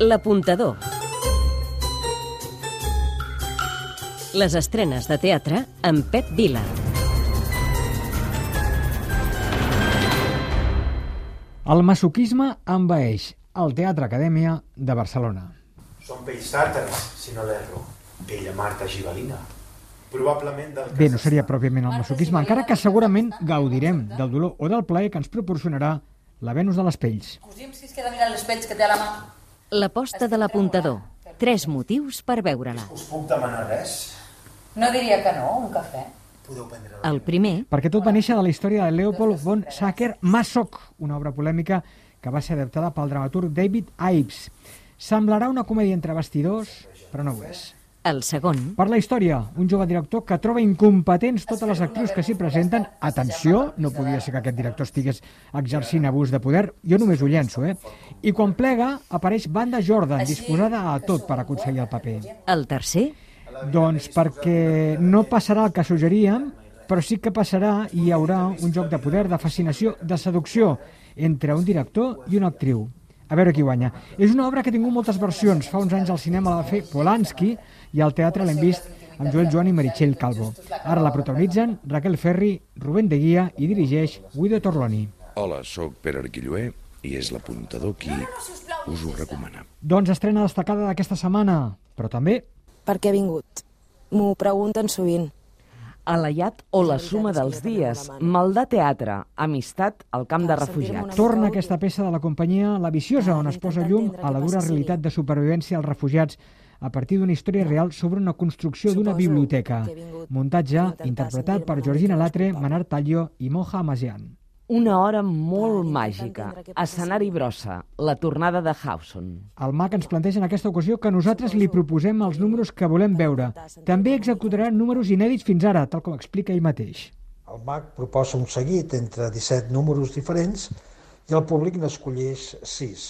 L'apuntador. Les estrenes de teatre amb Pep Vila. El masoquisme envaeix el Teatre Acadèmia de Barcelona. Són pells tàrtares, si no l'erro. Pell a Marta Gibalina. Probablement del Bé, no seria pròpiament el masoquisme, encara que segurament gaudirem del dolor o del plaer que ens proporcionarà la Venus de les pells. Cosim si es queda mirant les pells que té a la mà. L'aposta de l'apuntador. Tres motius per veure-la. Us puc demanar res? No diria que no, un cafè. Podeu prendre la... El primer, Perquè tot va néixer de la història de Leopold von Sacher Masoch, una obra polèmica que va ser adaptada pel dramaturg David Ives. Semblarà una comèdia entre bastidors, però no ho és. El segon, Per la història, un jove director que troba incompetents totes les actrius que s'hi presenten. Atenció, no podia ser que aquest director estigués exercint abús de poder. Jo només ho llenço, eh? I quan plega, apareix Banda Jordan, disposada a tot per aconseguir el paper. el tercer, Doncs perquè no passarà el que suggeríem, però sí que passarà i hi haurà un joc de poder, de fascinació, de seducció entre un director i una actriu. A veure qui guanya. És una obra que ha tingut moltes versions. Fa uns anys al cinema la va fer Polanski i al teatre l'hem vist amb Joel Joan i Meritxell Calvo. Ara la protagonitzen Raquel Ferri, Rubén de Guia i dirigeix Guido Torloni. Hola, sóc Pere Arquilloé i és l'apuntador qui us ho recomana. Doncs estrena destacada d'aquesta setmana, però també Per què he vingut? M'ho pregunten sovint. Alayat o la suma dels dies, Maldà Teatre, Amistat al camp de refugiats. Torna aquesta peça de la companyia La Viciosa, on es posa llum a la dura realitat de supervivència als refugiats a partir d'una història real sobre una construcció d'una biblioteca. Muntatge interpretat per Georgina Latre, Manar Tallio i Moja Amazian. Una hora molt màgica. Escenari brossa, la tornada de Hawson. El MAC ens planteja en aquesta ocasió que nosaltres li proposem els números que volem veure. També executarà números inèdits fins ara, tal com explica ell mateix. El MAC proposa un seguit entre 17 números diferents i el públic n'escolleix 6.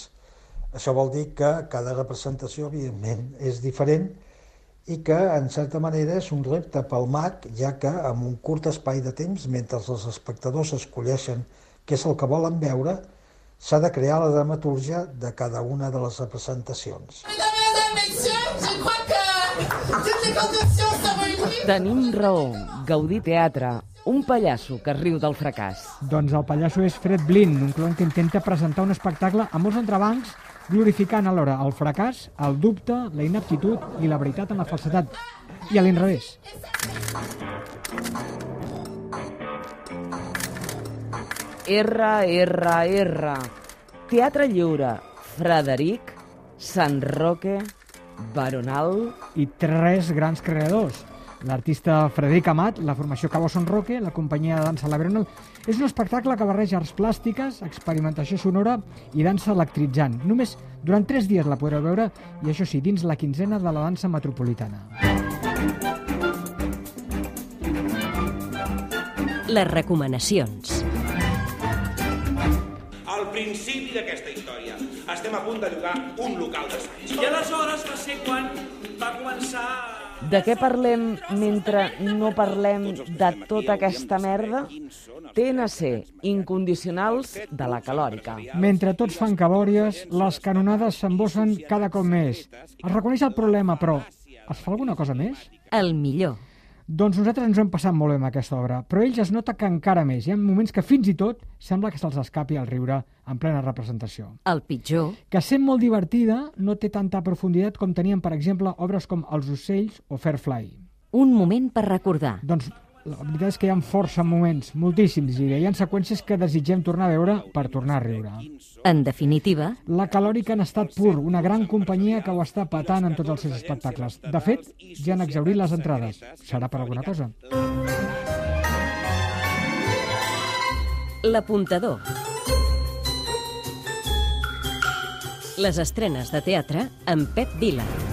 Això vol dir que cada representació, evidentment, és diferent i que, en certa manera, és un repte pel MAC, ja que amb un curt espai de temps, mentre els espectadors escolleixen què és el que volen veure, s'ha de crear la dramatúrgia de cada una de les representacions. Tenim raó, gaudir teatre, un pallasso que riu del fracàs. Doncs el pallasso és Fred Blin, un clon que intenta presentar un espectacle amb molts entrebancs, glorificant alhora el fracàs, el dubte, la inaptitud i la veritat en la falsetat. I a l'inrevés. R, R, R. Teatre Lliure, Frederic, Sant Roque, Baronal... i tres grans creadors. L'artista Frederic Amat, la formació Cabo Son Roque, la companyia de dansa La Veronal. És un espectacle que barreja arts plàstiques, experimentació sonora i dansa electritzant. Només durant tres dies la podreu veure i això sí, dins la quinzena de la dansa metropolitana. les recomanacions. Al principi d'aquesta història estem a punt de llogar un local d'assaig. I aleshores va ser quan va començar... De què parlem mentre no parlem de tota aquesta merda? TNC, incondicionals de la calòrica. Mentre tots fan cabòries, les canonades s'embossen cada cop més. Es reconeix el problema, però es fa alguna cosa més? El millor. Doncs nosaltres ens ho hem passat molt bé amb aquesta obra, però ells es nota que encara més. Hi ha moments que fins i tot sembla que se'ls escapi el riure en plena representació. El pitjor, Que sent molt divertida, no té tanta profunditat com tenien, per exemple, obres com Els ocells o Fairfly. un moment per recordar. Doncs la veritat és que hi ha força moments, moltíssims, i hi ha seqüències que desitgem tornar a veure per tornar a riure. En definitiva, La Calòrica en estat pur, una gran companyia que ho està patant en tots els seus espectacles. De fet, ja han exaurit les entrades. Serà per alguna cosa. l'apuntador. Les estrenes de teatre amb Pep Vila.